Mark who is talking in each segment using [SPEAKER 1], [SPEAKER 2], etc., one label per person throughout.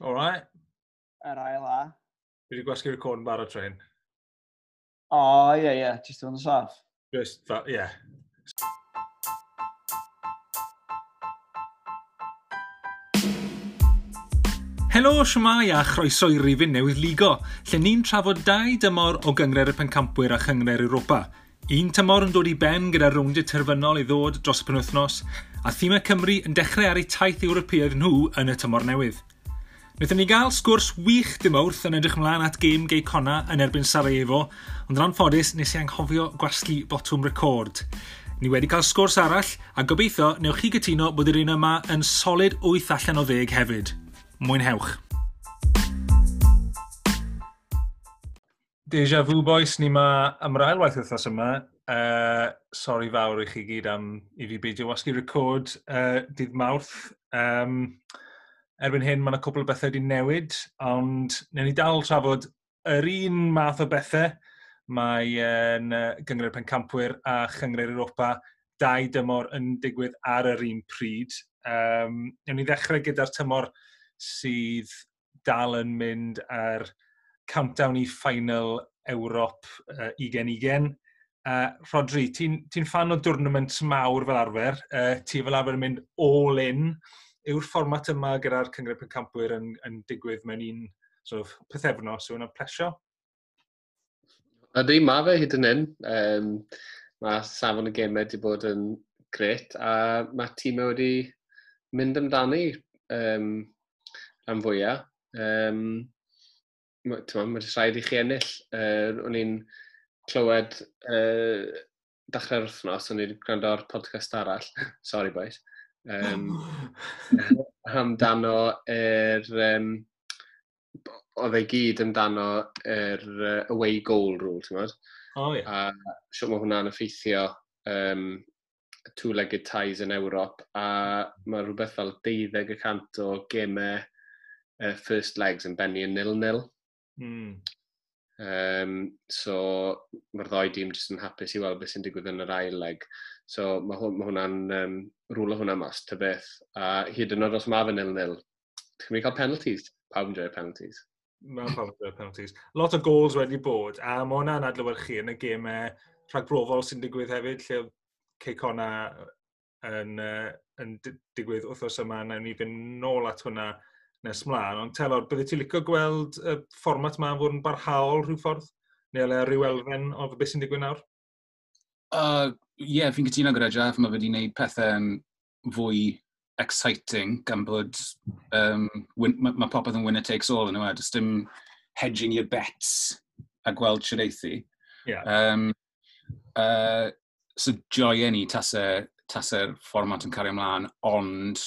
[SPEAKER 1] Alright.
[SPEAKER 2] Yr ail a.
[SPEAKER 1] Fi wedi gwasgu record yn barod train.
[SPEAKER 2] O, oh, ie, yeah, ie. Yeah. Just o'n saff.
[SPEAKER 1] Just, ie. Yeah. Helo, siwmai a chroeso i rifin newydd ligo, lle ni'n trafod dau dymor o gyngred y pencampwyr a chyngred Europa. Un tymor yn dod i ben gyda rowndiau terfynol i ddod dros y penwthnos, a thîmau Cymru yn dechrau ar eu taith Ewropeaidd nhw yn y tymor newydd. Wnaethon ni gael sgwrs wych dim wrth yn edrych ymlaen at gêm gei cona yn erbyn Sarajevo, ond yn anffodus nes i anghofio gwasgu botwm record. Ni wedi cael sgwrs arall, a gobeithio newch chi gytuno bod yr un yma yn solid 8 allan o 10 hefyd. Mwynhewch! Deja vu, boys. Ni ma am yr ail waith wythnos yma. Uh, sori fawr i chi gyd am i fi beidio wasgu record uh, dydd mawrth. Um, erbyn hyn mae yna cwbl o bethau wedi newid, ond newn ni dal trafod yr un math o bethau. Mae yn uh, gyngred pencampwyr a chyngred Europa dau dymor yn digwydd ar yr un pryd. Um, newn ni ddechrau gyda'r tymor sydd dal yn mynd ar countdown i final Ewrop uh, 2020. Uh, Rodri, ti'n ti, fan o dwrnament mawr fel arfer. Uh, ti fel arfer yn mynd all in yw'r fformat yma gyda'r cyngred pencampwyr yn, yn digwydd mewn un sort of, pethefnos yw'n yna'n plesio?
[SPEAKER 3] Ydy, mae fe hyd yn hyn. Um, mae safon y gemau wedi bod yn gret a mae tîmau wedi mynd amdani um, am fwyaf. Um, ma, rhaid i chi ennill. Uh, o'n i'n clywed uh, dechrau'r wythnos, o'n i'n gwrando ar podcast arall. Sorry, boys um, amdano yr... Um, oedd ei gyd amdano yr uh, away goal rule, ti'n
[SPEAKER 1] gwybod? Oh, ie.
[SPEAKER 3] yeah. A siwr mae hwnna'n effeithio um, two-legged ties yn Ewrop, a mae rhywbeth fel 12 o gemau uh, first legs yn bennu yn nil-nil.
[SPEAKER 1] Mm.
[SPEAKER 3] Um, so mae'r ddoi dîm jyst yn hapus i weld beth sy'n digwydd yn yr ail leg. So mae hwn, ma hwnna'n um, rwlo hwnna mas, ty beth. A hyd yn oed os mae fe nil-nil, ti'n mynd cael penalties? Pawb yn joio penalties.
[SPEAKER 1] Mae'n pawb yn joio penalties. Lot o goals wedi bod, a mae hwnna'n adlywyrchu yn y gemau rhagbrofol sy'n digwydd hefyd, lle Ceicona yn, uh, yn digwydd wrthos yma, na ni fynd nôl at hwnna nes mlaen, ond telor, bydde ti'n licio gweld y fformat ma'n fod yn barhaol rhyw ffordd? Neu le rhyw elfen o beth sy'n digwydd nawr?
[SPEAKER 4] Ie, uh, yeah, fi'n cytuno gyda Jeff, mae wedi gwneud pethau fwy exciting gan bod um, mae ma popeth yn winner takes all yn yma, does dim hedging your bets a gweld siareithi.
[SPEAKER 1] Yeah.
[SPEAKER 4] Um, uh, so joy ni tasau'r tase fformat yn cario ymlaen, ond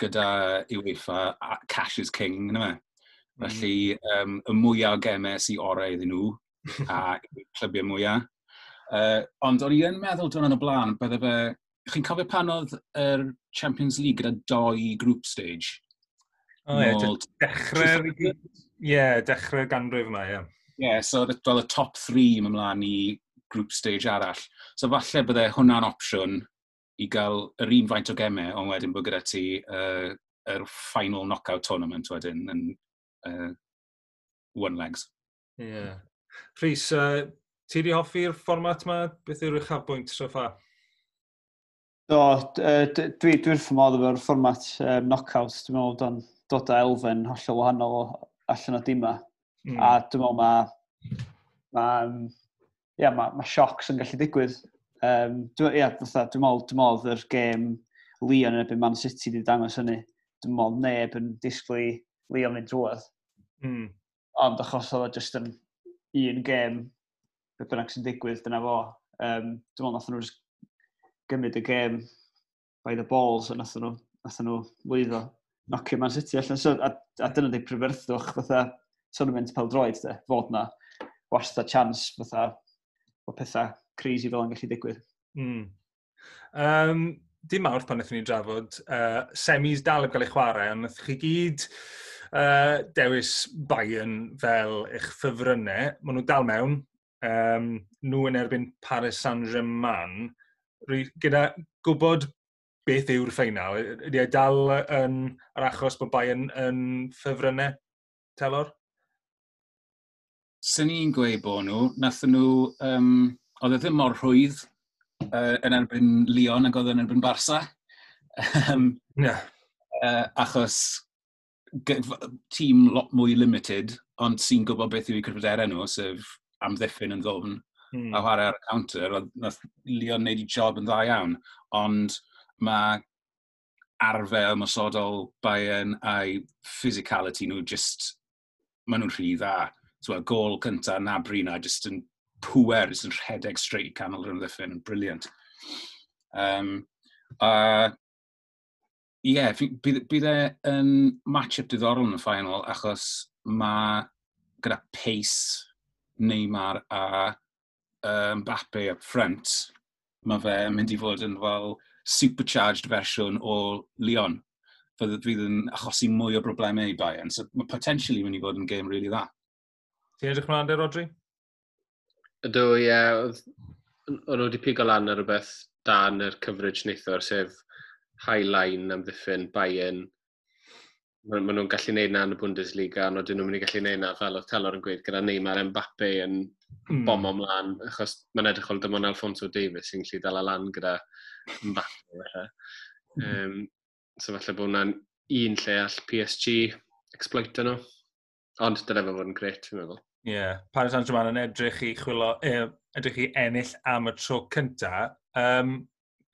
[SPEAKER 4] gyda UEFA a Cash is King, yna me. Hmm. Felly, um, y mwyaf gemau sy'n orau iddyn nhw, a clybiau mwyaf. Uh, ond o'n i yn meddwl dwi'n yn y blaen, bydde fe... Chi'n cofio pan oedd yr Champions League gyda doi group stage?
[SPEAKER 1] O oh, ie, yeah, dechrau... Ie, yeah, dechrau ganrif yma, ie. Yeah.
[SPEAKER 4] Ie, yeah, so oedd y top 3 ymlaen i group stage arall. So falle bydde hwnna'n opsiwn i gael yr un faint o gemau, ond wedyn bod gyda ti uh, yr final knockout tournament wedyn yn uh, one legs.
[SPEAKER 1] Ie. Yeah. Rhys, uh, ti wedi hoffi'r fformat yma? Beth yw'r uchafbwynt so far?
[SPEAKER 2] Do, dwi, dwi'n ffordd efo'r fformat um, knockout. Dwi'n meddwl bod o'n dod â elfen hollol wahanol allan o dima. Mm. A dwi'n meddwl mae ma, um, yeah, ma, ma siocs yn gallu digwydd Um, dwi'n yeah, dwi, dwi'n meddwl, dwi'n meddwl, yr gêm Leon yn ebyn Man City wedi dangos hynny. Dwi'n meddwl neb yn disgwyl Leon yn drwodd.
[SPEAKER 1] Mm.
[SPEAKER 2] Ond achos oedd jyst yn un gêm, beth bynnag sy'n digwydd, dyna fo. Um, dwi'n meddwl nath nhw gymryd y gêm by the balls, a nath nhw, nath nhw lwyddo. Nocio Man City allan. So, a, a dyna di pryferthwch, fatha, tournament pel droed, de, fod na wastad chance, fatha, o pethau crazy fel yn gallu digwydd.
[SPEAKER 1] Mm. Um, dim mawrth pan wnaethon ni drafod, uh, semis dal yn cael ei chwarae, ond wnaethon chi gyd uh, dewis Bayern fel eich ffefrynnau. Maen nhw dal mewn, um, nhw yn erbyn Paris Saint-Germain. Gyda gwybod beth yw'r ffeinal, ydy e dal yn yr achos bod Bayern yn ffefrynnau, Telor?
[SPEAKER 4] Sy'n ni'n gweud bod nhw, nath nhw um, oedd e ddim mor rhwydd uh, yn erbyn Leon ac oedd yn erbyn Barca. um, yeah. uh, achos tîm lot mwy limited, ond sy'n gwybod beth yw i cryfderau nhw, sef amddiffyn yn ddofn mm. a chwarae ar y counter. Nath Leon wneud i job yn dda iawn, ond mae arfer ymwysodol Bayern a'i physicality nhw just, maen nhw'n rhy dda. So, gol cyntaf na Brina just yn pŵer sy'n rhedeg straight canol yr ddiffyn. Briliant. Um, a ie, yeah, bydd, bydd e yn match-up diddorol yn y ffainal achos mae gyda Pace, Neymar a um, Bappe up front, mae fe yn mynd i fod yn fel supercharged fersiwn o Leon. Fydd fydd yn achosi mwy o broblemau i Bayern, so mae potentially mynd i fod yn game really dda.
[SPEAKER 1] Ti'n edrych mlaen de, Rodri?
[SPEAKER 3] Ydw, ie. O'n nhw wedi pigo lan ar rhywbeth da yn yr coverage neithwr, sef Highline am ddiffyn Bayern. Maen ma nhw'n gallu neud na yn y Bundesliga, ond oedden nhw'n mynd i gallu neud na fel oedd Telor yn gweud gyda Neymar Mbappe yn mm. bom o mlaen, achos mae'n edrych ôl dim ond Alfonso Davies sy'n gallu dal lan gyda Mbappe. Mm. Um, so falle bod hwnna'n un lle all PSG exploit nhw. Ond dyna fe fod yn gret, fi'n meddwl.
[SPEAKER 1] Ie, yeah. Paris Saint-Germain yn edrych i, chwilo, eh, edrych i ennill am y tro cynta, um,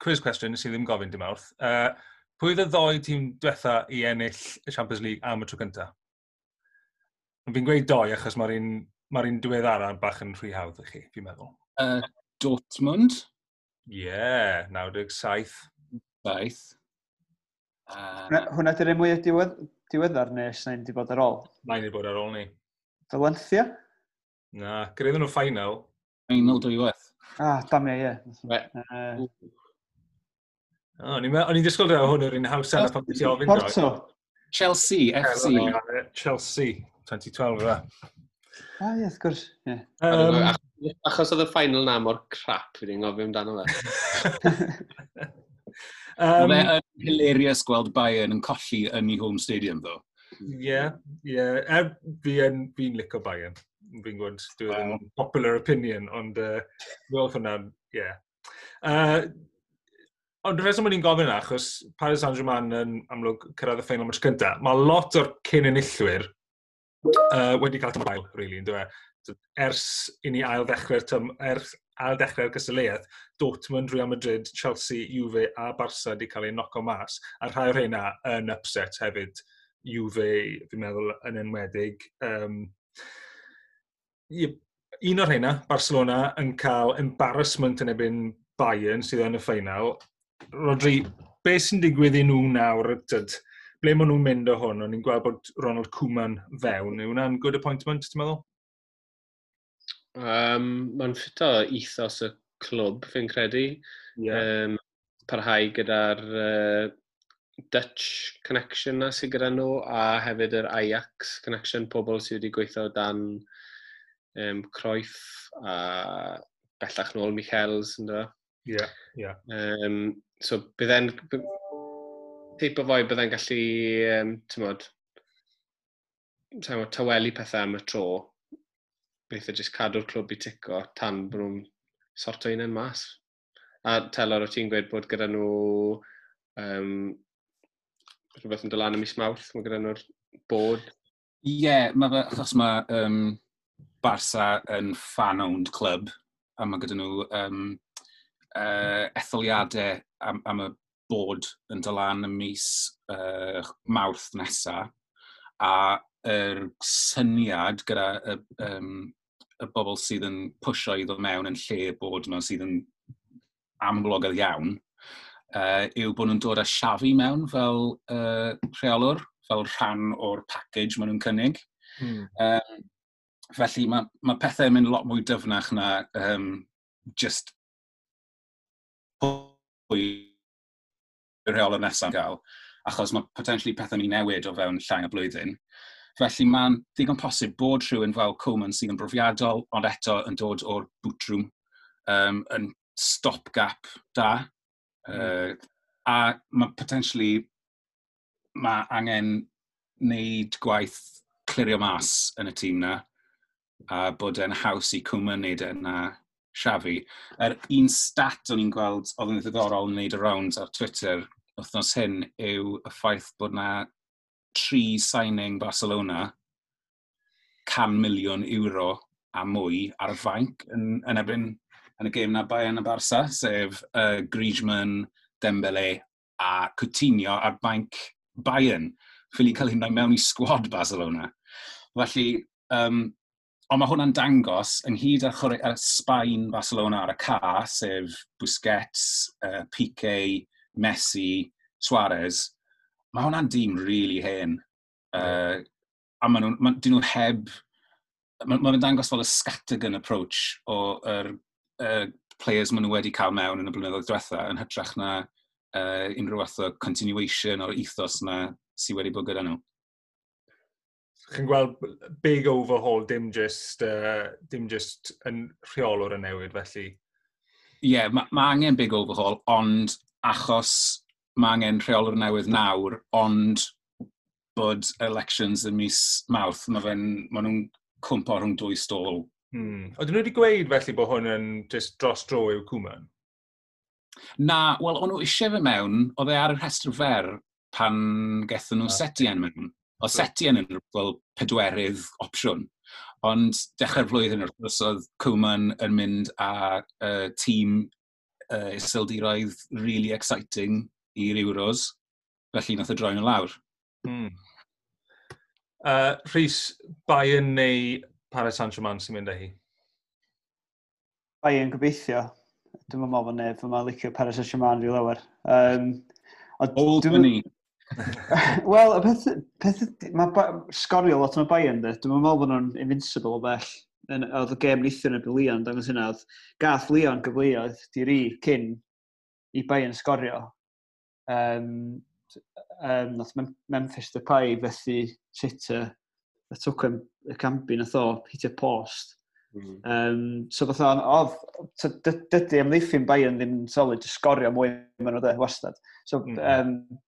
[SPEAKER 1] quiz question sydd ddim gofyn dim awrth. Uh, pwy ddod ddoi tîm diwetha i ennill y Champions League am y tro cynta? Fi'n gweud doi achos mae'r un, mae un diwedd arall bach yn rhy hawdd i chi, fi'n meddwl.
[SPEAKER 4] Uh, Dortmund.
[SPEAKER 1] Ie, yeah, 97.
[SPEAKER 4] 7.
[SPEAKER 2] Uh... Hwna di'r un mwyaf diwedd, diweddar neu sy'n wedi bod ar ôl?
[SPEAKER 1] Mae'n wedi bod ar ôl ni.
[SPEAKER 2] Valencia?
[SPEAKER 1] Na, gyda nhw final.
[SPEAKER 4] Final dwy weth.
[SPEAKER 2] Ah, damia, ie. Yeah.
[SPEAKER 1] Eh. O'n i'n disgwyl dweud hwn yr un haws yna pan ti ofyn
[SPEAKER 2] Porto.
[SPEAKER 4] Chelsea, FC.
[SPEAKER 1] Chelsea, 2012, fe. E.
[SPEAKER 2] Ah, ie, wrth gwrs.
[SPEAKER 3] Achos oedd y final na mor crap, fi'n gofio amdano fe.
[SPEAKER 4] um, Mae hilarious gweld Bayern yn colli yn ei home stadium, ddo.
[SPEAKER 1] Ie, ie. Er fi'n fi licio Bayern. Fi'n gwybod, dwi'n wow. popular opinion, ond uh, fel hwnna'n, ie. Yeah. Uh, ond rheswm o'n i'n gofyn yna, achos Paris Saint-Germain yn amlwg cyrraedd y ffeinal match cyntaf, mae lot o'r cyn enillwyr uh, wedi cael tymor ail, really, yn e. Ers i ni ail ddechrau'r tym, ers ail ddechrau'r gysylltiad, Dortmund, Real Madrid, Chelsea, Juve a Barca wedi cael eu noco mas, a rhai o'r hynna yn upset hefyd Juve, fi'n meddwl, yn enwedig. Um, un o'r hynna, Barcelona, yn cael embarrassment yn ebyn Bayern sydd yn y ffeinal. Rodri, beth sy'n digwydd i nhw nawr? Tyd, ble maen nhw'n mynd o hwn? O'n i'n gweld bod Ronald Koeman fewn. Yw hwnna'n good appointment, ti'n meddwl?
[SPEAKER 3] Um, Mae'n ffito ethos y clwb, fi'n credu. Yeah. Um, parhau gyda'r uh, Dutch connection na sydd gyda nhw a hefyd yr Ajax connection, pobl sydd wedi gweithio dan um, Cruyff a bellach nôl Michels yn.
[SPEAKER 1] Ie, yeah, ie. Yeah.
[SPEAKER 3] Um, so bydde'n... Teip o foi bydde'n gallu, um, tymod, tywod, tawelu pethau am y tro. Beth e jyst cadw'r clwb i tico tan bod nhw'n sorto un yn mas. A Telor, o ti'n gweud bod gyda nhw um, rhywbeth yn dod lan ym mis mawrth, mae gyda nhw'r bod.
[SPEAKER 4] Ie, yeah, mae fe, achos mae um, Barca yn fan-owned club, a mae gyda nhw um, uh, etholiadau am, am y bod yn dylan y mis uh, mawrth nesaf, a yr er syniad gyda y, um, y bobl sydd yn pwysio iddo mewn yn lle bod nhw sydd yn amlwg iawn, uh, yw bod nhw'n dod â siafu mewn fel uh, rheolwr, fel rhan o'r package maen nhw'n cynnig. Mm. Um, felly mae, mae pethau yn mynd lot mwy dyfnach na um, just pwy y rheolwr nesaf gael, achos mae potentially pethau ni newid o fewn llai o blwyddyn. Felly mae'n ddigon posib bod rhywun fel Coleman sydd yn brofiadol, ond eto yn dod o'r bootroom, um, yn stopgap da, Mm. Uh, a mae potentially mae angen wneud gwaith clirio mas yn y tîm na a bod e'n haws i cwma wneud e na siafu. Yr er un stat o'n i'n gweld oedd yn ddiddorol yn wneud y rounds ar Twitter wythnos hyn yw y ffaith bod na tri signing Barcelona 100 miliwn euro a mwy ar y fainc yn, yn ebyn yn y gêm na Bayern a Barca, sef uh, Griezmann, Dembele a Coutinho ar banc Bayern. Ffili cael hyn mewn i sgwad Barcelona. Felly, um, ond mae hwnna'n dangos ynghyd â chwarae ar Sbaen Barcelona ar y ca, sef Busquets, uh, Pique, Messi, Suarez, mae hwnna'n dîm rili really hen. Uh, a maen nhw, ma, nhw heb... Mae'n ma, dangos fel y scattergun approach o'r er uh, players maen nhw wedi cael mewn yn y blynyddoedd diwetha yn hytrach na uh, unrhyw fath o continuation o'r ethos na sydd wedi bod gyda nhw.
[SPEAKER 1] Chi'n gweld big overhaul dim just, uh, dim just yn rheolwr y newid felly?
[SPEAKER 4] Ie, yeah, mae ma angen big overhaul, ond achos mae angen rheolwr newydd nawr, ond bod elections yn mis mawrth, mae ma nhw'n cwmpo rhwng dwy stôl
[SPEAKER 1] Hmm. Oedden nhw wedi gweud felly bod hwn yn just dros dro i'w cwman?
[SPEAKER 4] Na, wel, o'n nhw eisiau fe mewn, oedd e ar y rhestr fer pan gethon nhw ah. setien mewn. O setien yn fel pedwerydd opsiwn. Ond dechrau'r flwyddyn wrth gwrs oedd Cwman yn mynd â uh, tîm uh, isildiroedd really exciting i'r Euros. Felly nath y droi'n lawr. Hmm.
[SPEAKER 1] Uh, Rhys, Bayern neu Paris Saint-Germain sy'n mynd â hi?
[SPEAKER 2] Ai yn gobeithio. Dwi'n meddwl bod neb yma licio Paris Saint-Germain fi lawer. Um,
[SPEAKER 4] Old money.
[SPEAKER 2] Wel, y peth, peth mae sgorio lot yn y Bayern, de. Dwi'n meddwl bod nhw'n invincible o bell. Oedd y gem neithio yn y Leon, dangos hynna, oedd gath Leon gyfleoedd di ri cyn i Bayern sgorio. Um, um, nath Memphis Depay fethu Sitter y twcwn, y cambi nath o, hitio post. Mm. Um, so fatha, oedd, dydy amddiffyn Bayern ddim solid, just sgorio mwy mewn o de, wastad. So, mm. um,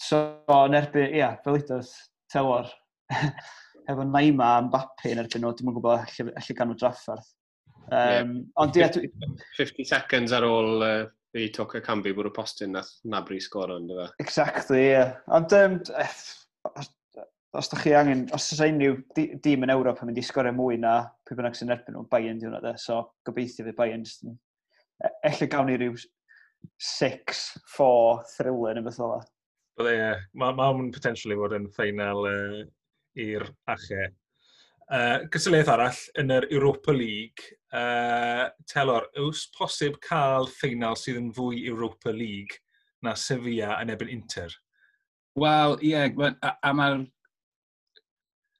[SPEAKER 2] so yn erbyn, ia, yeah, fel edoedd Telor, efo Naima a Mbappe yn erbyn nhw, dim yn gwybod allu, allu gan nhw draffarth. Um, yeah.
[SPEAKER 3] Ond ia... Dwi... 50 seconds ar ôl uh, i Tucker Cambi bwrw postyn nath Nabri sgoro, ond, dyfa. E?
[SPEAKER 2] Exactly, ie. Yeah. Ond, um, os da chi angen, os oes unrhyw dîm yn Ewrop yn mynd i sgorio mwy na pwy bynnag sy'n erbyn nhw, Bayern diwrnod e, so gobeithio fi Bayern jyst yn... E, ella gawn ni rhyw 6-4 thriller neu beth o la.
[SPEAKER 1] Bydde, ie. Mae ma hwn potentially fod yn ffeinal uh, i'r ache. Uh, Gysylltiaeth arall yn yr Europa League, uh, Telor, yw's posib cael ffeinal sydd yn fwy Europa League na Sevilla yn ebyn Inter?
[SPEAKER 4] Wel, ie, yeah, a, a mae'r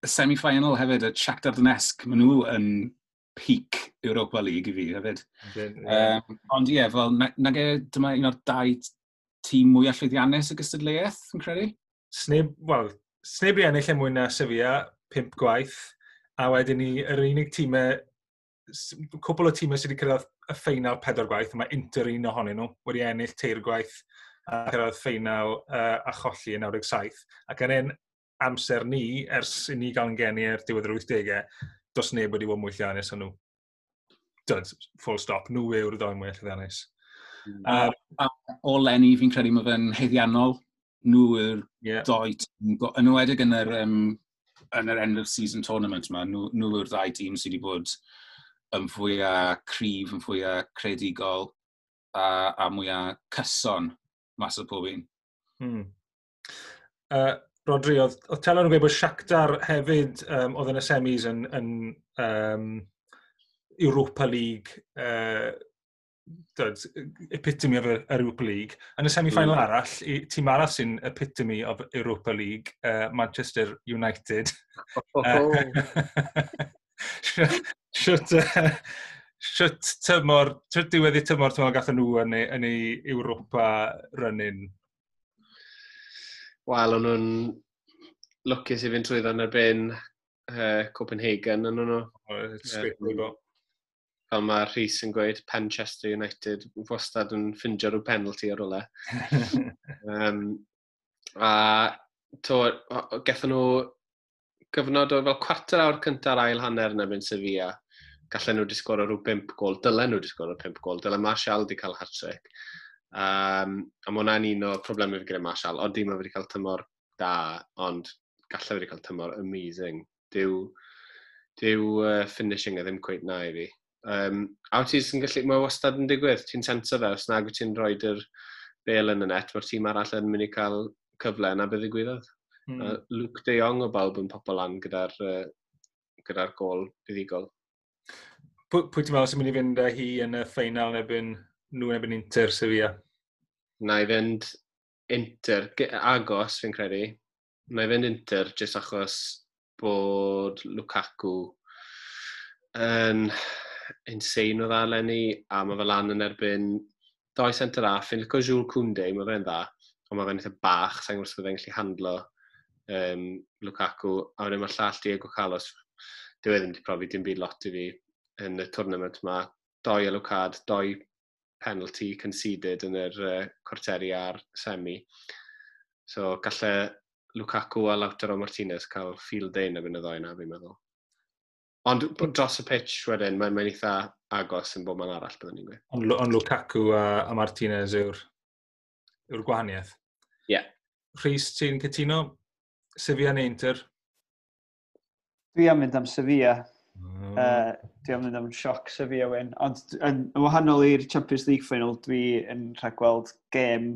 [SPEAKER 4] y semi-final hefyd, y Shakhtar Donetsk, maen nhw yn peak Europa League i fi hefyd. Yeah. Um, ond ie, yeah, fel, nag e, dyma un o'r dau tîm mwy allwyddiannus y gystadleuaeth, yn credu?
[SPEAKER 1] Sneb, wel, sneb i ennill yn mwy na Sevilla, pimp gwaith, a wedyn ni yr unig tîmau, cwbl o tîmau sydd wedi cyrraedd y ffeinal pedwar gwaith, mae Inter un ohonyn nhw wedi ennill teir gwaith a cyrraedd ffeinal uh, a cholli yn 97, ac yn un amser ni, ers i ni gael yn geni ar diwedd yr 80au, dos neb wedi bod mwy llannus o'n nhw. Dyd, full stop, nhw yw'r ddoen mwy llannus.
[SPEAKER 4] Mm. Um, o Lenny, fi'n credu mae fe'n heiddiannol. Nhw yw'r yeah. doi tîm, yn wedig yn yr, um, yn yr end of season tournament yma, nhw, nhw yw'r ddau dîm sydd wedi bod yn fwyaf cryf, yn fwyaf credigol a, a mwyaf cyson mas o pob un. Hmm.
[SPEAKER 1] Uh, Rodri, oedd, oedd Telon yn gweud bod Shakhtar hefyd um, oedd yn y semis yn, yn um, Europa League, uh, dod, epitome of Europa League. Yn y semi-final mm. arall, i, tîm arall sy'n epitome of Europa League, uh, Manchester United. Oh. Shwt uh, tymor, shwt diwedd i tymor, tymor gathen nhw yn, yn ei Europa running
[SPEAKER 3] wel, o'n nhw'n lwcus i fynd trwyddo yn erbyn uh, Copenhagen yn nhw.
[SPEAKER 1] Oh,
[SPEAKER 3] fel mae Rhys yn gweud, Manchester United wastad yn ffindio rhyw penalty ar rolau. E. um, a to, gethon nhw gyfnod o fel cwarter awr cyntaf ail hanner yn ebyn Sevilla. Gallen nhw disgwyr o rhyw 5 gol, dylen nhw disgwyr o 5 gol, dylen Martial wedi cael hat-trick. Um, a mae hwnna'n un o'r problemau fi gyda Marshall, ond dim wedi cael tymor da, ond gallai wedi cael tymor amazing. Dyw, dyw uh, finishing a ddim cweith na i fi. Um, a wyt ti'n gallu, mae wastad yn digwydd, ti'n senso fe, os nag wyt ti'n rhoi yr bel yn y net, mae'r tîm arall yn mynd i cael cyfle yna beth ddigwyddodd. Mm. Uh, Luke de Jong o bawb yn popol lan gyda'r uh, gyda gol buddigol.
[SPEAKER 1] Pwy, pwy ti'n meddwl sy'n mynd i fynd â hi yn y ffeinal yn ebyn nhw yn ebyn Inter Sevilla?
[SPEAKER 3] na i fynd inter, agos fi'n credu, na i fynd inter jyst achos bod Lukaku yn insane o dda lenni a mae fe lan yn erbyn doi centre a fi'n licio Jules Koundé, mae fe'n dda ond mae fe'n eitha bach, sa'n gwrs bod fe'n gallu handlo um, Lukaku. A wedyn mae'r llall Diego Carlos dyw e ddim wedi profi dim byd lot i fi yn y tournament yma doi elwcad, doi penalty conceded yn yr uh, cwrteri a'r semi. So, gallai Lukaku a Lautaro Martinez cael field day yn y fynd y ddoen fi'n meddwl. Ond hmm. dros y pitch wedyn, mae'n mynd eitha agos yn bod man arall, byddwn ni'n gweud.
[SPEAKER 1] Ond on Lukaku a, a Martinez yw'r yw gwahaniaeth.
[SPEAKER 3] Ie. Yeah.
[SPEAKER 1] Rhys, ti'n cytuno? Sevilla neu Inter?
[SPEAKER 2] Dwi am mynd am Sevilla. Mm. Uh, dwi am fynd am sioc sef fi Owen. Ond yn, yn wahanol i'r Champions League final, dwi yn rhagweld gêm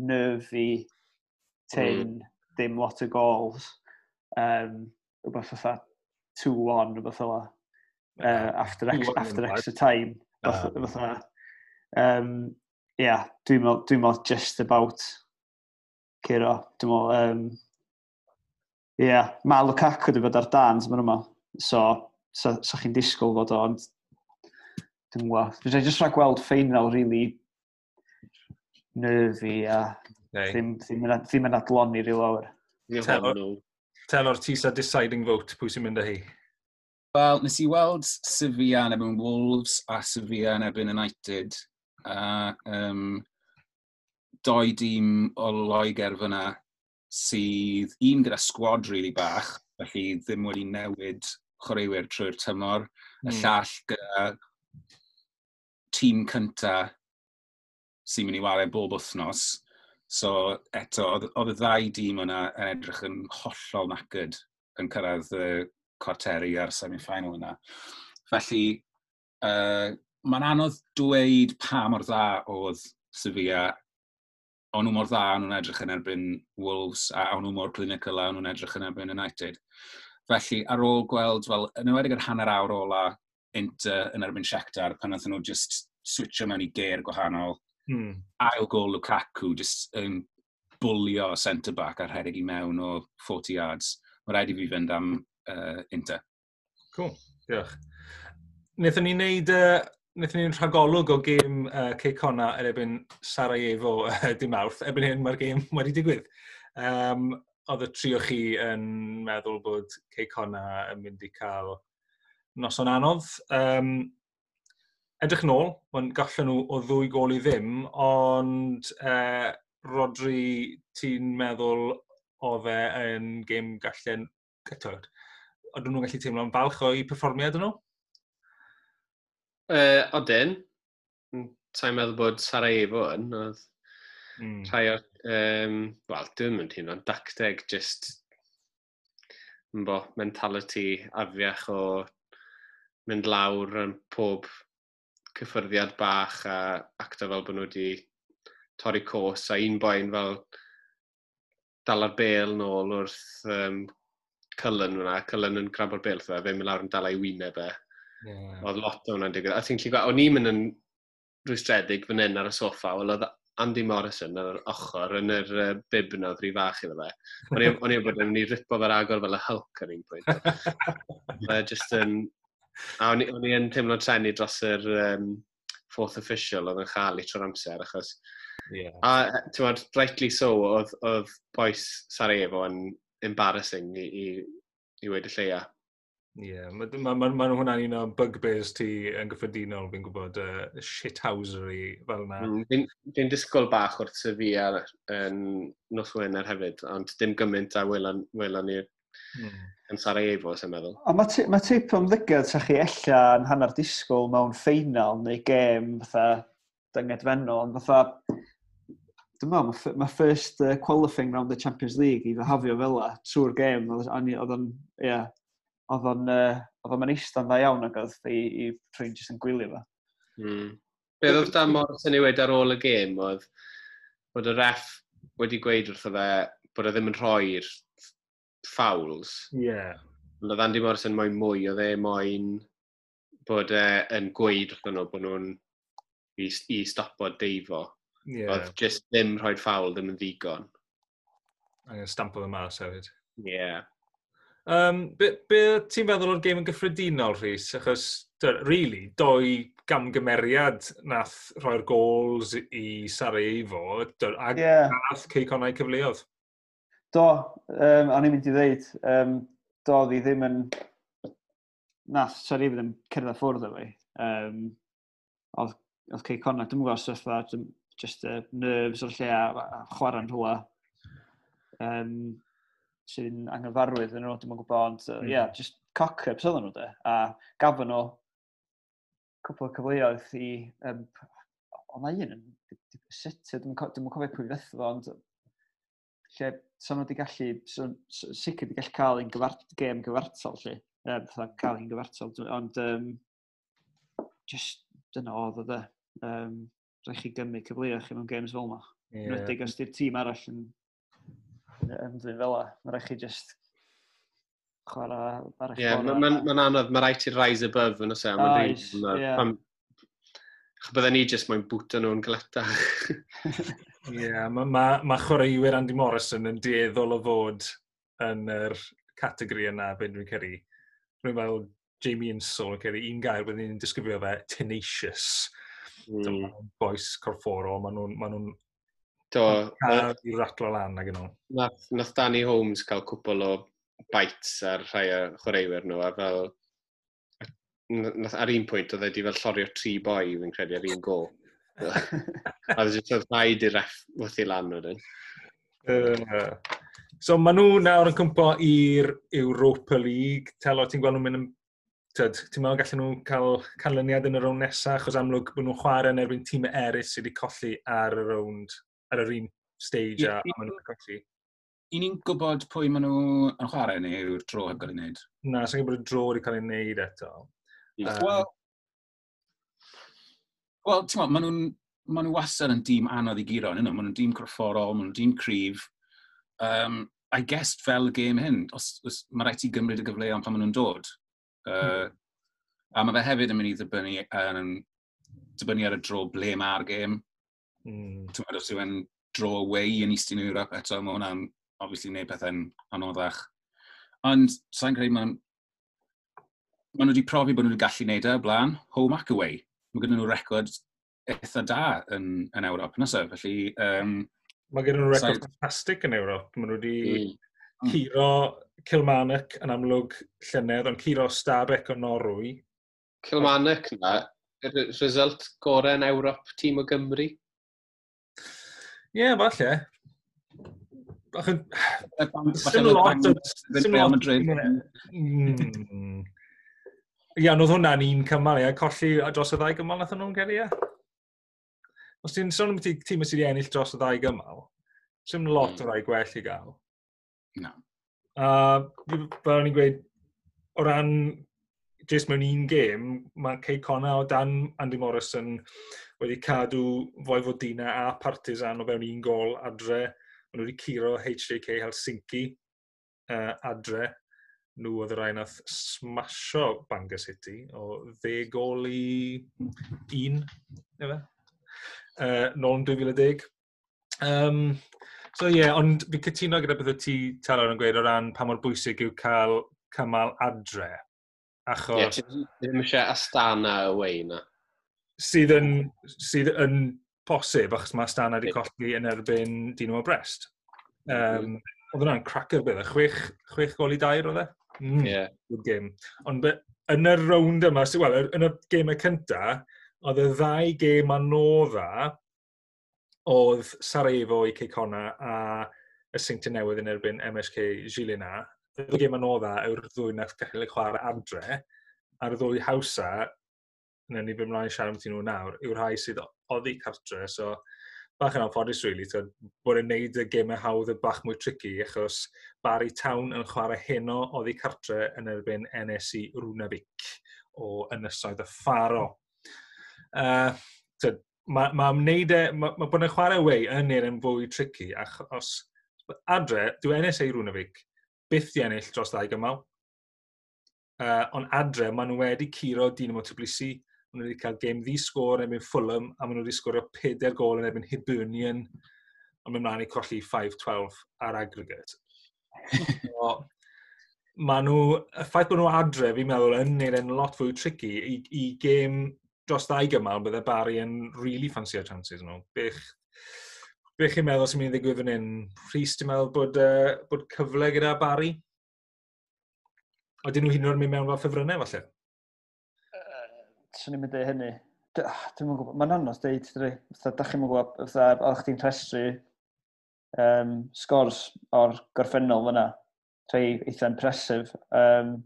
[SPEAKER 2] nerfy, tyn, mm. dim lot o gols. Um, rhywbeth fatha 2-1, rhywbeth ola. Uh, after, ex, after extra time. Fatha. Uh. Um, yeah, dwi'n meddwl dwi, meddwl just about Ciro. Dwi'n meddwl, um, yeah, mae Lukaku wedi bod ar dan, mae'n yma. So, sa, sa chi'n disgwyl fod o, ond dwi'n gwybod. Dwi'n just rhaid gweld ffeinal really nerfi a Nei. ddim, ddim, yn, ddim yn adloni rhyw awr.
[SPEAKER 1] Telor, ti'n sa deciding vote, pwy sy'n mynd â hi?
[SPEAKER 4] Wel, nes i weld Sevilla yn ebyn Wolves a Sevilla yn ebyn United. A um, doi dîm o Loegr fyna sydd un gyda sgwad rili really bach, felly ddim wedi newid chwaraewyr trwy'r tymor, mm. y hmm. llall gyda tîm cynta sy'n mynd i wario bob wythnos. So eto, oedd y ddau dîm yna yn edrych yn hollol nacyd yn cyrraedd y cwarteri a'r semi-final yna. Felly, uh, mae'n anodd dweud pa mor dda oedd Sevilla o'n nhw mor dda, o'n nhw'n edrych yn erbyn Wolves, a o'n nhw mor clinical, a o'n nhw'n edrych yn erbyn United. Felly, ar ôl gweld, wel, yn ymwedig yr hanner awr ola Inter yn erbyn Shakhtar, pan oedd nhw just switcho mewn i ger gwahanol, hmm. ail gol Lukaku, just yn um, bwlio centre-back ar herig i mewn o 40 yards. Mae rhaid i fi fynd am uh, Inter.
[SPEAKER 1] Cool, diolch. Nethon ni wneud uh, Nethon ni'n rhagolwg o gêm uh, Ceicona er ebyn Sarajevo uh, dim awrth, ebyn hyn mae'r gêm wedi digwydd. Um, oedd y trio chi yn meddwl bod Ceicona yn mynd i cael noson anodd. Um, edrych nôl, mae'n gallen nhw o ddwy gol i ddim, ond uh, Rodri, ti'n meddwl o fe yn gêm gallen... Tywed, oedden nhw'n gallu teimlo'n falch o'i perfformiad nhw?
[SPEAKER 3] Uh, odyn. Ta'n meddwl bod Sarajevo yn, oedd Mm. Rhai o, um, wel, dwi'n mynd hyn o'n dacteg, just bo, mentality afiach o mynd lawr yn pob cyffyrddiad bach a acto fel bod nhw wedi torri cos a un boen fel dal ar bel nôl wrth um, Cullen hwnna, Cullen yn grab o'r bel, fe, mynd lawr yn dal ei wyneb e. Yeah. Oedd lot o hwnna'n digwydd. A ti'n lli gweld, o'n i'n mynd yn rwystredig fan hyn ar y soffa, wel oedd Andy Morrison ar yr ochr yn yr uh, bib na ddri fach iddo fe. O'n i o'n bod yn mynd i ripo fe'r agor fel y Hulk ar un pwynt. Fe just, yn... a o'n i yn teimlo trenu dros yr um, fourth official oedd yn chael i tro'r amser achos Yeah. A e, ti'n meddwl, rightly so, oedd, oedd boes Sarajevo yn embarrassing i, i, i wedi lleia.
[SPEAKER 1] Ie, yeah, mae ma, ma, ma hwnna'n un o bugbears ti yn gyffredinol, fi'n gwybod, uh, shithousery fel yna. Mm,
[SPEAKER 3] Dwi'n disgwyl bach wrth sef fi ar yn nos Wener hefyd, ond dim gymaint a welon, welon ni'r mm. yn Sarajevo, sy'n meddwl.
[SPEAKER 2] O, mae ma tip ymddygiad sa chi ella yn hanner disgwyl mewn ffeinal neu gêm fatha dyngedfennol, ond fatha dwi'n meddwl, mae first uh, qualifying round the Champions League i ddehafio fel la, trwy'r gêm, oedd o'n, yeah, oedd o'n oedd o'n eistedd dda iawn ac oedd i, i trwy'n jyst yn gwylio fo.
[SPEAKER 3] Mm. Beth oedd Dan Morris yn ei newid ar ôl y gêm oedd bod y ref wedi gweud wrtho fe bod e ddim yn rhoi'r ffawls.
[SPEAKER 1] Ie. Yeah.
[SPEAKER 3] Oedd Andy Morris yn moyn mwy, oedd e moyn bod e yn gweud wrtho nhw bod nhw'n i, i stopo deifo. Yeah. Oedd jyst ddim rhoi'r ffawl ddim yn ddigon.
[SPEAKER 1] Angen stampo fe mas hefyd.
[SPEAKER 3] Ie. Yeah.
[SPEAKER 1] Um, be, be ti'n feddwl o'r gêm yn gyffredinol, Rhys? Achos, really, doi gamgymeriad nath rhoi'r gols i Sarajevo a yeah. nath ceiconau cyfleoedd.
[SPEAKER 2] Do, um, o'n i'n mynd i ddeud, um, do, ddi ddim yn... Nath Sarajevo ddim cerdded ffwrdd o fi. Um, oedd, oedd ceiconau, dwi'n gwybod sef just uh, nerves o'r lle a, a chwarae'n rhywle. Um, sy'n anghyfarwydd yn nhw, dim yn gwybod, ond, uh, mm. Mm-hmm. yeah, just cock-ups oedden nhw, de. A gafon nhw cwpl o cyfleoedd i... Um, o, na un yn sut, dwi'n cofio pwy fydd fo, ond lle so nhw wedi gallu, so, so, sicr wedi gallu cael un gyfart, gêm gyfartal, lle, um, e, cael un gyfartal, ond um, just dyna oedd o de. Um, Rhaid chi gymryd cyfleoedd chi mewn games fel yma. Yeah. Nwedig os di'r tîm arall yn ynddi fel la. Mae rhaid chi just chwarae... ar
[SPEAKER 3] Ie, yeah, mae'n ma, anodd, mae rhaid i'r rise above yn oes e. Mae'n Bydden ni jyst mae'n bwta nhw'n gleta.
[SPEAKER 1] Ie, yeah, mae ma, ma chwaraewyr Andy Morrison yn dieddol o fod yn yr categori yna be dwi'n cyrru. Rwy'n fel Jamie Insol yn cyrru un gair byddwn ni'n disgrifio fe, tenacious. Mm. Boes corfforol, maen nhw'n ma nhw Do. cael i ratlo lan ag yno.
[SPEAKER 3] Nath, nath Danny Holmes cael cwpl o bites ar rhai o chwaraewyr nhw, a fel... Nath, ar un pwynt, oedd wedi fel llorio tri boi, fi'n credu, ar un go. a oedd jyst rhaid i'r ref wrth i lan wedyn.
[SPEAKER 1] Uh, so maen nhw nawr yn cwmpo i'r Europa League. Telo, ti'n gweld nhw'n mynd yn tyd, ti'n meddwl gallen nhw cael canlyniad yn y rownd nesaf, achos amlwg bod nhw'n chwarae yn erbyn tîm eraill sydd wedi colli ar y rownd ar yr un stage yeah, a, a maen nhw'n colli.
[SPEAKER 4] I ni'n gwybod pwy maen nhw yn chwarae neu yw'r dro heb gael ei wneud?
[SPEAKER 1] Na, sy'n gwybod y dro wedi cael ei wneud eto. Yeah.
[SPEAKER 4] Um, Wel, well, ti'n maen nhw'n maen nhw wastad yn dîm anodd i giro, nhw. Maen nhw'n dîm corfforol, maen nhw'n dîm cryf. Um, I guess fel y gêm hyn, os, os mae rhaid i gymryd y gyfleoedd pan maen nhw'n dod. Uh, mm. A mae fe hefyd yn mynd i ddibynnu, um, ddibynnu ar y dro ble mae'r gêm. Mm. Ti'n os yw e'n dro away yn Eastern Europe eto, mae hwnna'n, obviously, neu pethau'n anoddach. Ond, sa'n credu, mae'n... Mae nhw wedi profi bod nhw wedi gallu gwneud e blaen, home ac away. Mae gen nhw record eitha da yn, yn Ewrop, nesaf. Felly, um,
[SPEAKER 1] Mae gen nhw record so, fantastic yn Ewrop. Mae nhw wedi mm. Hmm. curo Kilmarnock yn amlwg llynedd, ond curo Stabek o Norwy.
[SPEAKER 3] Kilmarnock yna, result gorau yn Ewrop tîm o Gymru. Ie,
[SPEAKER 1] yeah, falle.
[SPEAKER 4] Ac yn... Syml lot o... Real Madrid.
[SPEAKER 1] Ia, mm. oedd hwnna'n un cymal, ia. Colli dros y ddau gymal nath nhw'n gael, ia. Os ti'n sôn am tîm sydd wedi ennill dros y ddau gymal, sy'n lot o mm. rai gwell i gael.
[SPEAKER 4] Na.
[SPEAKER 1] A fel ni'n gweud, o ran jyst mewn un gêm, mae Cey Connor o dan Andy Morrison wedi cadw Foifodina a Partizan o fewn un gol adre. Maen nhw wedi curo HJK Helsinki uh, adre. Nhw oedd y rai nath smasho Bangor City o dde gol i un, efe? Uh, nôl yn 2010. Um, so ie, yeah, ond fi cytuno gyda beth o ti Talon yn gweud o ran pa mor bwysig yw cael cymal adre. Achos... Ie,
[SPEAKER 3] yeah, ti ddim eisiau astana away na
[SPEAKER 1] sydd yn, sydd yn posib, achos mae Stana wedi colli yn erbyn Dino o Brest. Um, oedd hwnna'n cracker bydd, chwech, chwech gol i dair oedd e? Mm, yeah. Good game. Ond yn y rownd yma, so, well, yn y gemau cynta, oedd y ddau gêm anodda oedd Sarajevo i Ceicona a y Seintiau Newydd yn erbyn MSK Gilina. Y ddwy gêm anodda yw'r ddwy nath gallu chwarae adre, a'r ddwy hawsa na ni fynd mlaen i siarad ti nhw nawr, yw'r rhai sydd oddi cartre, so bach yn anffodus really, to, bod yn neud y gemau hawdd y bach mwy tricky, achos Barry Town yn chwarae heno oddi cartre yn erbyn NSC Rwnabik o ynysoedd y Faro. Uh, to, mae ma wneud e, mae ma bod yn chwarae wei yn un yn fwy tricky, achos adre, dwi NSA Rwnafig byth di ennill dros ddau gymal. Uh, ond adre, maen nhw wedi curo Dynamo Tbilisi maen nhw wedi cael game ddi-sgôr yn ebyn Fulham, a maen nhw wedi sgorio 4 gol yn ebyn Hibernian, ond mynd mlaen i colli 5-12 ar aggregate. so, maen nhw, y ffaith bod nhw adre, fi'n meddwl, yn neud yn lot fwy tricky i, i gêm dros ddau gymal, bydde Barry yn really fancy chances nhw. Bych, bych chi'n meddwl sy'n mynd i ddigwydd fan hyn? Rhys, ti'n meddwl bod, uh, bod cyfle gyda Barry? Oedden nhw hyn o'r mynd mewn fel ffefrynnau, falle?
[SPEAKER 2] swn i'n mynd i hynny. Ah, dwi'n gwybod, mae'n anodd dweud, dydy. Fytha, da chi'n gwybod, fytha, oedd chdi'n rhestru um, sgors o'r gorffennol fyna. Rhei eitha impresif. Um,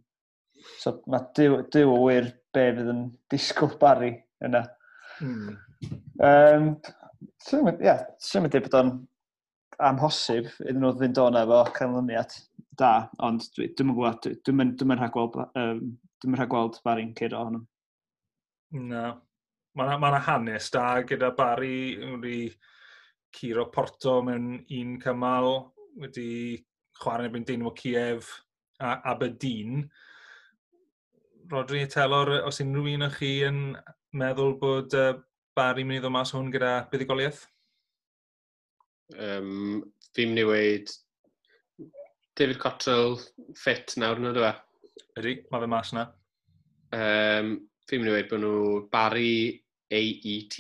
[SPEAKER 2] so mae dyw o wir be fydd yn disgwyl bari yna. Mm. Um, Swn i'n yeah, mynd i bod o'n amhosib iddyn nhw fynd o'na efo canlyniad da, ond dwi'n gwybod, dwi'n dwi mynd rhagweld, um, dwi'n mynd rhagweld barin ceir ohono.
[SPEAKER 1] Na. Mae yna ma, hanes da gyda Barry wedi curo Porto mewn un cymal, wedi chwarae yn Dynamo Kiev a Aberdeen. Rodri Telor, os unrhyw un o'ch chi yn meddwl bod uh, Barry mynd i ddod mas hwn gyda buddigoliaeth?
[SPEAKER 3] Um, fi'n mynd i weid David Cottrell ffit nawr yn ydw e?
[SPEAKER 1] Ydy, mae fe mas yna.
[SPEAKER 3] Um, Fi'n mynd i dweud bod nhw Barry AET.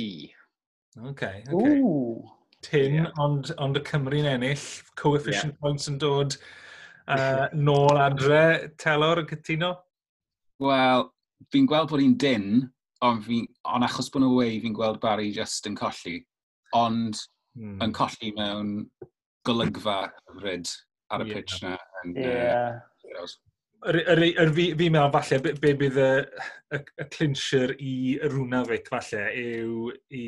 [SPEAKER 1] OK, OK. Ooh. Tin, yeah. ond, ond y Cymru'n ennill, coefficient yeah. points yn dod uh, nôl adre, telor y cytuno?
[SPEAKER 4] Wel, fi'n gweld bod hi'n din, ond fi, on achos bod nhw wei, fi'n gweld Barry just yn colli. Ond hmm. yn colli mewn golygfa hyfryd ar y yeah. pitch na. And, yeah. Uh,
[SPEAKER 1] yr, yr, yr fi, fi meddwl falle be, be bydd y, y, y clincher i Rwnafit falle yw i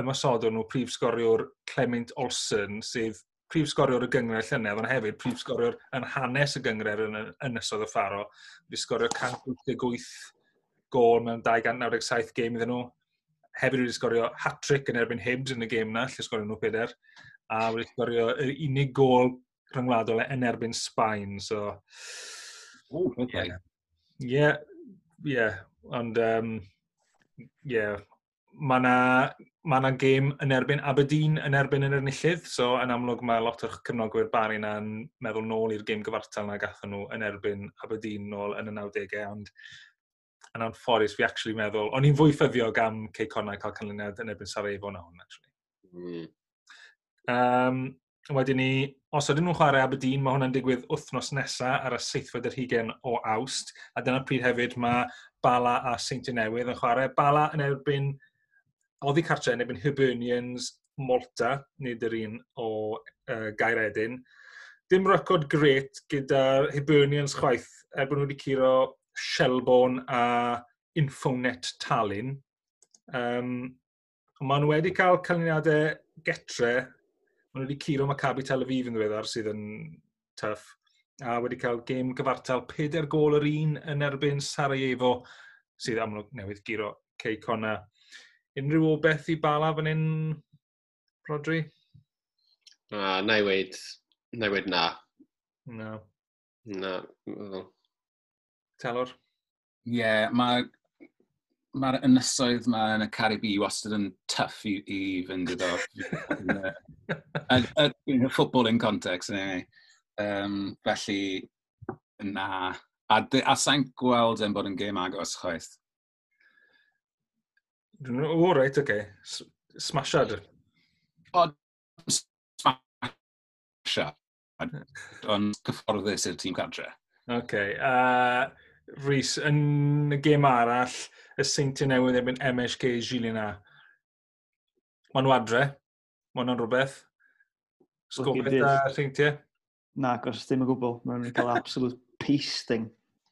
[SPEAKER 1] ymasod nhw prif sgoriwr Clement Olsen, sydd prif sgoriwr y gyngred llynedd, ond hefyd prif sgoriwr yn hanes y gyngred yn ynysodd y ffaro. Wedi sgorio 188 gol mewn 297 game iddyn nhw. Hefyd wedi sgorio hat-trick yn erbyn Hibs yn y game na, lle sgorio nhw peder. A wedi sgorio yr unig gol rhyngwladol yn erbyn Sbaen. So,
[SPEAKER 4] Oh, okay.
[SPEAKER 1] Yeah, yeah, ond, um, yeah, mae yna ma na gêm yn erbyn Aberdeen yn erbyn yr enillydd, so yn amlwg mae lot o'r cyfnogwyr bari na'n meddwl nôl i'r gêm gyfartal na gathen nhw yn erbyn Aberdeen nôl yn y 90au, ond yn anffodus fi actually meddwl, o'n i'n fwy ffyddiog am Cey Connau cael canlyniad yn erbyn Sarajevo na hwn, actually. Mm. Um, wedyn ni, Os ydyn nhw'n chwarae Aberdeen, mae hwnna'n digwydd wythnos nesaf ar y 7 yr 20 o awst, a dyna pryd hefyd mae Bala a Saint Newydd yn chwarae. Bala yn erbyn oddi cartre yn erbyn Hibernians Malta, nid yr un o uh, Gair Dim record gret gyda Hibernians chwaith, er bod nhw wedi curo Shelbourne a Infonet Tallinn. Um, Maen nhw wedi cael canlyniadau getre Ond wedi curo Maccabi Tel Aviv yn ddiweddar sydd yn tuff. A wedi cael gêm gyfartal 4 gol yr un yn erbyn Sarajevo sydd amlwg newydd giro Ceicona. Unrhyw o beth i bala fan hyn, Rodri?
[SPEAKER 3] Na, na i weid, na i weid na.
[SPEAKER 1] Na.
[SPEAKER 3] Na.
[SPEAKER 1] Telor?
[SPEAKER 4] Ie, yeah, mae mae'r ynysoedd yma yn y Caribi wastad yn tuff i, i fynd iddo. Yn y ffwbl yn context, anyway. Um, felly, na. A, a sa'n gweld yn bod yn gêm agos chwaith.
[SPEAKER 1] O, reit, oce. Okay. Smashad.
[SPEAKER 4] O, smashad. Ond cyfforddus i'r tîm cadre. Oce.
[SPEAKER 1] Okay. Uh, Rhys, yn y gêm arall, y seintiau newydd erbyn MSG Gilina. Ma'n nhw adre, ma'n nhw'n rhywbeth. Sgobeth a seintiau.
[SPEAKER 2] Na, gos ddim yn gwbl. Mae'n mynd i cael absolute pasting.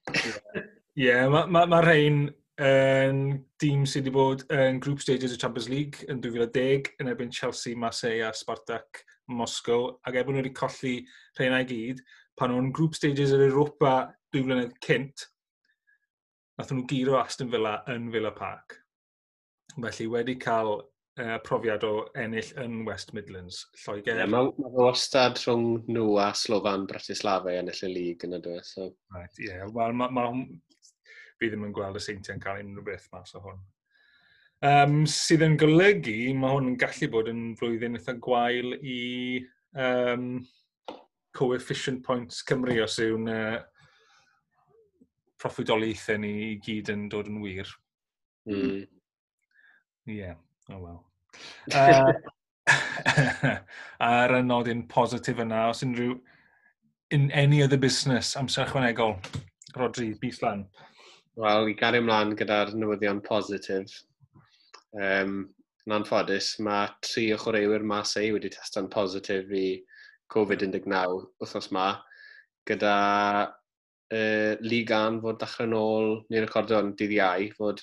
[SPEAKER 1] Ie, yeah, mae ma, ma rhain yn dîm sydd wedi bod yn group stages y Champions League yn 2010 yn erbyn Chelsea, Marseille a Spartak Moscow ac ebyn er nhw wedi colli rhain i gyd pan nhw'n group stages yr Europa dwy flynedd cynt nath nhw giro Aston Villa yn Villa Park. Felly wedi cael uh, profiad o ennill yn West Midlands, Lloegr.
[SPEAKER 3] Yeah, Mae ma wastad rhwng nhw a Slofan Bratislava i ennill y lig yn y dweud. So.
[SPEAKER 1] Right, yeah. Wel, ma, ma, fi ddim yn gweld y seintiau'n cael unrhyw beth mas o hwn. Um, sydd yn golygu, mae hwn yn gallu bod yn flwyddyn eitha gwael i um, coefficient points Cymru os yw'n uh, proffwydoliaethau ni i gyd yn dod yn wir.
[SPEAKER 3] Mm.
[SPEAKER 1] Yeah, oh well. Uh, ar y nodyn positif yna, os unrhyw, in any other business, amser ychwanegol, Rodri, bus lan.
[SPEAKER 3] Wel, i gario ymlaen gyda'r newyddion positif. Um, yn anffodus, mae tri o chwaraewyr mas ei wedi testo'n positif i COVID-19 wythnos ma, gyda uh, Ligan fod dechrau nôl, ni'n recordio yn dydd iau, fod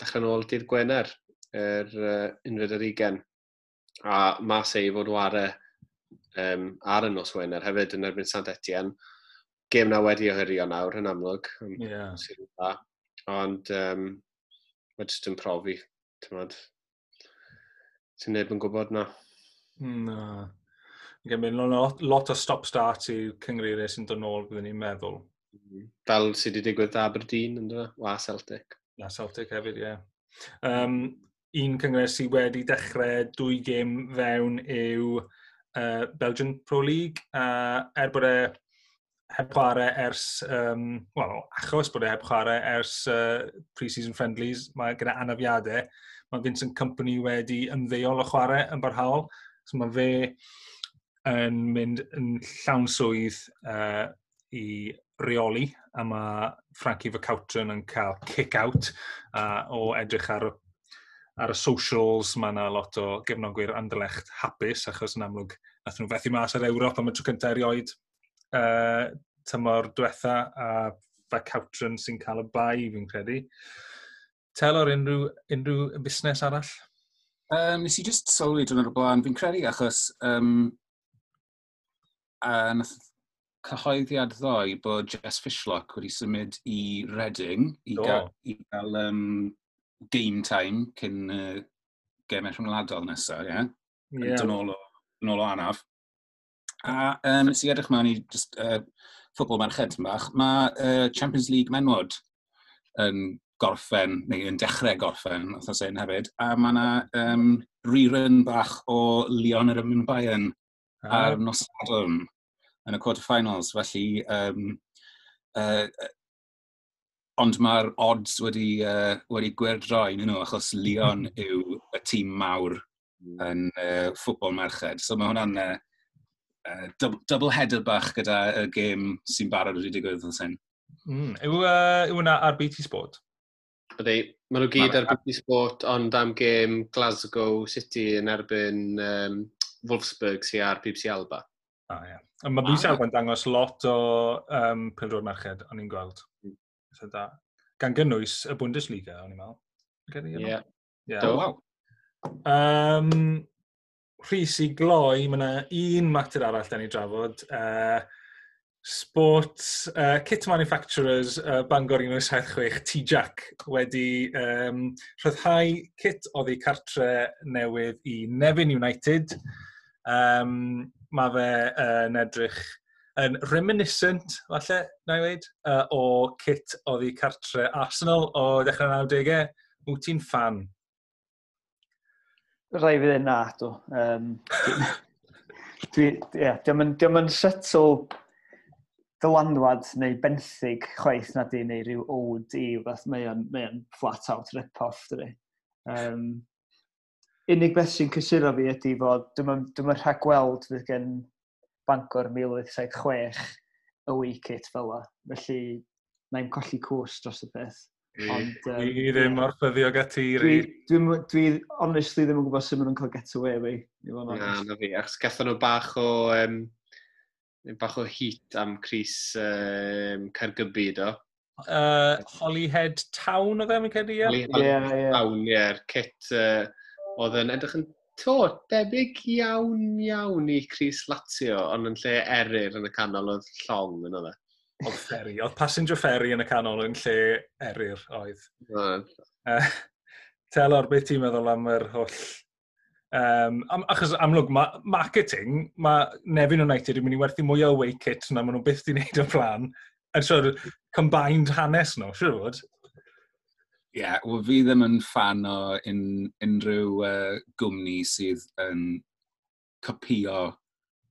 [SPEAKER 3] dechrau nôl dydd Gwener, yr uh, unfyd yr ugen. A mas ei fod warau um, ar y nos Wener hefyd yn erbyn Sant Etienne. Gêm na wedi ohyrio nawr yn amlwg.
[SPEAKER 1] Yeah.
[SPEAKER 3] Ond um, mae jyst yn profi. Ti'n neb yn gwybod na.
[SPEAKER 1] Na. Gen lot, lot o stop-start i cyngreiriau sy'n dod nôl byddwn ni'n meddwl.
[SPEAKER 3] Mm. Fel sydd wedi digwydd Aberdeen, ynddo fe? Wa Celtic.
[SPEAKER 1] Na, Celtic hefyd, ie. Yeah. Um, un cyngres sydd wedi dechrau dwy gêm fewn yw uh, Belgian Pro League. Uh, er bod e heb chwarae ers, um, well, achos bod e heb chwarae ers uh, pre-season friendlies, mae gyda anafiadau, mae Vincent Company wedi ymddeol o chwarae yn barhaol. So mae fe yn mynd yn llawn swydd uh, i reoli a mae Frankie Facawtron yn cael kick-out uh, o edrych ar, ar y socials. Mae yna lot o gefnogwyr andalecht hapus achos yn amlwg nath nhw fethu mas ar Ewrop am y tro cyntaf erioed uh, tymor diwetha a Facawtron sy'n cael y bai fi'n credu. Tel o'r unrhyw, unrhyw busnes arall?
[SPEAKER 4] Um, nes i just sylwi dyn nhw'r blaen, fi'n credu achos um, a nath cyhoeddiad ddoe bod Jess Fishlock wedi symud i Reading i oh. gael, i gael um, game time cyn uh, gemau rhyngwladol nesaf, ie? Yeah? Yeah. Dyn ôl o, o anaf. A um, si edrych mewn i just, uh, ffwbl merched yn bach, mae uh, Champions League menwod yn gorffen, neu yn dechrau gorffen, oedd o'n hefyd, a mae yna um, rerun bach o Leon yr Ymyn Bayern ah. ar Nosadwm yn y quarter-finals. Felly, um, uh, ond mae'r odds wedi, uh, wedi gwerdroen nhw, achos Leon mm-hmm. yw y tîm mawr mm. yn uh, ffwbol merched. So mae hwnna'n uh, uh, double-header bach gyda y gêm sy'n barod wedi digwydd yn sy'n.
[SPEAKER 1] Mm. Yw, uh, yw hwnna ar BT Sport?
[SPEAKER 3] Ydy, maen nhw gyd ar BT Sport, ond am gêm Glasgow City yn erbyn um, Wolfsburg sy'n ar BBC Alba.
[SPEAKER 1] O, ie. Yeah. Mae mis Awr yn dangos lot o um, pildroed merched, o'n i'n gweld. Mm. Da. Gan gynnwys y Bundesliga, o'n i'n meddwl.
[SPEAKER 3] Ie. Yeah.
[SPEAKER 1] Yeah. Do, waw. Um, Rhys i gloi, mae yna un mater arall da ni drafod. Uh, Sports uh, Kit Manufacturers uh, Bangor 1976 T-Jack wedi um, rhyddhau kit oedd ei cartre newydd i Nefyn United. Um, mae fe uh, yn edrych yn reminiscent, falle, na i weid, uh, o kit oedd ei cartre Arsenal o dechrau 90au. Wyt ti'n fan?
[SPEAKER 2] Rai fydd e'n na, do. Um, dwi, yeah, diolch yn, diolch yn setl dylanwad neu benthyg chwaith na di, neu rhyw owd i, fath mae o'n, mae on flat out rip-off, dydy. Um, unig beth sy'n cysuro fi ydy fod dwi'n rhag gweld fydd gen Bangor 1876 away kit fel la. Felly, na i'n colli cwrs dros y peth.
[SPEAKER 1] Ond, um, I ddim yeah. orffyddio gati i ri.
[SPEAKER 2] Dwi, dwi, dwi, honestly, ddim yn gwybod sut maen nhw'n cael get away fi.
[SPEAKER 3] Na, na fi. Achos gatho nhw bach o... Um, bach o heat am Cris um, Cargybu, do.
[SPEAKER 1] Uh, Holyhead Town o ddim yn cael
[SPEAKER 3] ei Holyhead. Town, ie. Yeah. Kit, uh, oedd yn edrych yn to debyg iawn iawn i Chris Lazio, ond yn lle erir yn y canol oedd llong yn oedd e.
[SPEAKER 1] Oedd ferry, oedd passenger ferry yn y canol yn lle erir oedd. Uh, Telor, beth ti'n meddwl am yr holl... Um, am, achos amlwg, ma, marketing, mae Nefyn United yn mynd i werthu mwy o away kit na maen nhw byth di wneud o plan. Yn siwr, combined hanes nhw, siwr fod.
[SPEAKER 4] Ie, yeah, well, fi ddim yn fan o un, unrhyw uh, gwmni sydd yn copio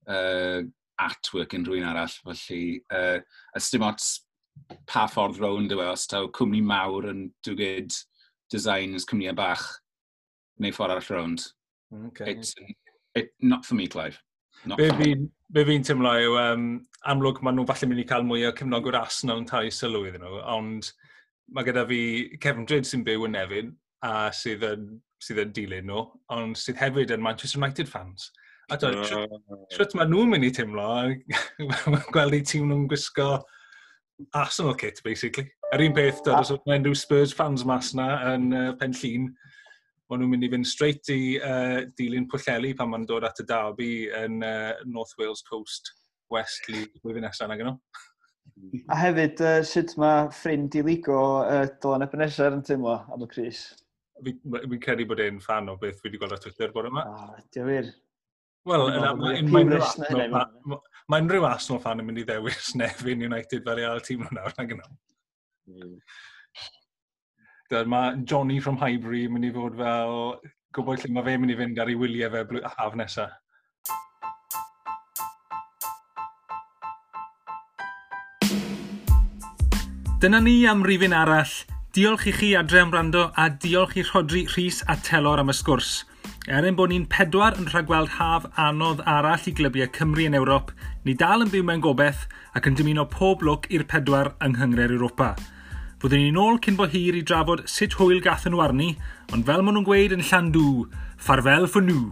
[SPEAKER 4] uh, artwork yn rhywun arall. Felly, uh, ystym ots pa ffordd rown yw e, os taw cwmni mawr yn dwgyd designs cwmnïau bach neu ffordd arall rownd. Okay. It's, it, not for me, Clive.
[SPEAKER 1] Not be fi'n fi, fi yw, um, amlwg maen nhw falle mynd i cael mwy o cefnogwr as yn tai sylw iddyn nhw, ond mae gyda fi Kevin Dryd sy'n byw yn Nefyn a sydd yn, sydd yn dilyn nhw, ond sydd hefyd yn Manchester United fans. A to, siwt ah. mae nhw'n mynd i teimlo, gweld i tîm nhw'n gwisgo Arsenal kit, basically. Yr un peth, dod, ah. os mae'n unrhyw Spurs fans mas na yn uh, pen llun, maen nhw'n mynd i fynd straight i uh, dilyn Pwllheli pan maen dod at y Derby yn uh, North Wales Coast West League blwyddyn nesaf na gynnu.
[SPEAKER 2] A hefyd, uh, sut mae ffrind i ligo uh, Dylan Ebenezer yn teimlo am y Cris?
[SPEAKER 1] Fi'n fi credu bod e'n fan o beth fi wedi gweld ar Twitter bore yma.
[SPEAKER 2] Ah, diw wir.
[SPEAKER 1] Wel, mae unrhyw Arsenal fan yn mynd i ddewis Nefyn United fel real tîm nhw nawr, na gynnal. Mae Johnny from Highbury yn mynd i fod fel... Gwybod lle mae fe'n mynd i fynd ar ei wyliau fe haf nesaf. Dyna ni am rifin arall. Diolch i chi adre am rando a diolch i Rhodri Rhys a Telor am y sgwrs. Er ein bod ni'n pedwar yn rhagweld haf anodd arall i glybiau Cymru yn Ewrop, ni dal yn byw mewn gobeith ac yn dymuno pob lwc i'r pedwar yng Nghyngre'r Europa. Fyddwn ni'n ôl cyn bo hir i drafod sut hwyl gath yn warni, ond fel maen nhw'n gweud yn llan dŵ, ffarfel for nhw.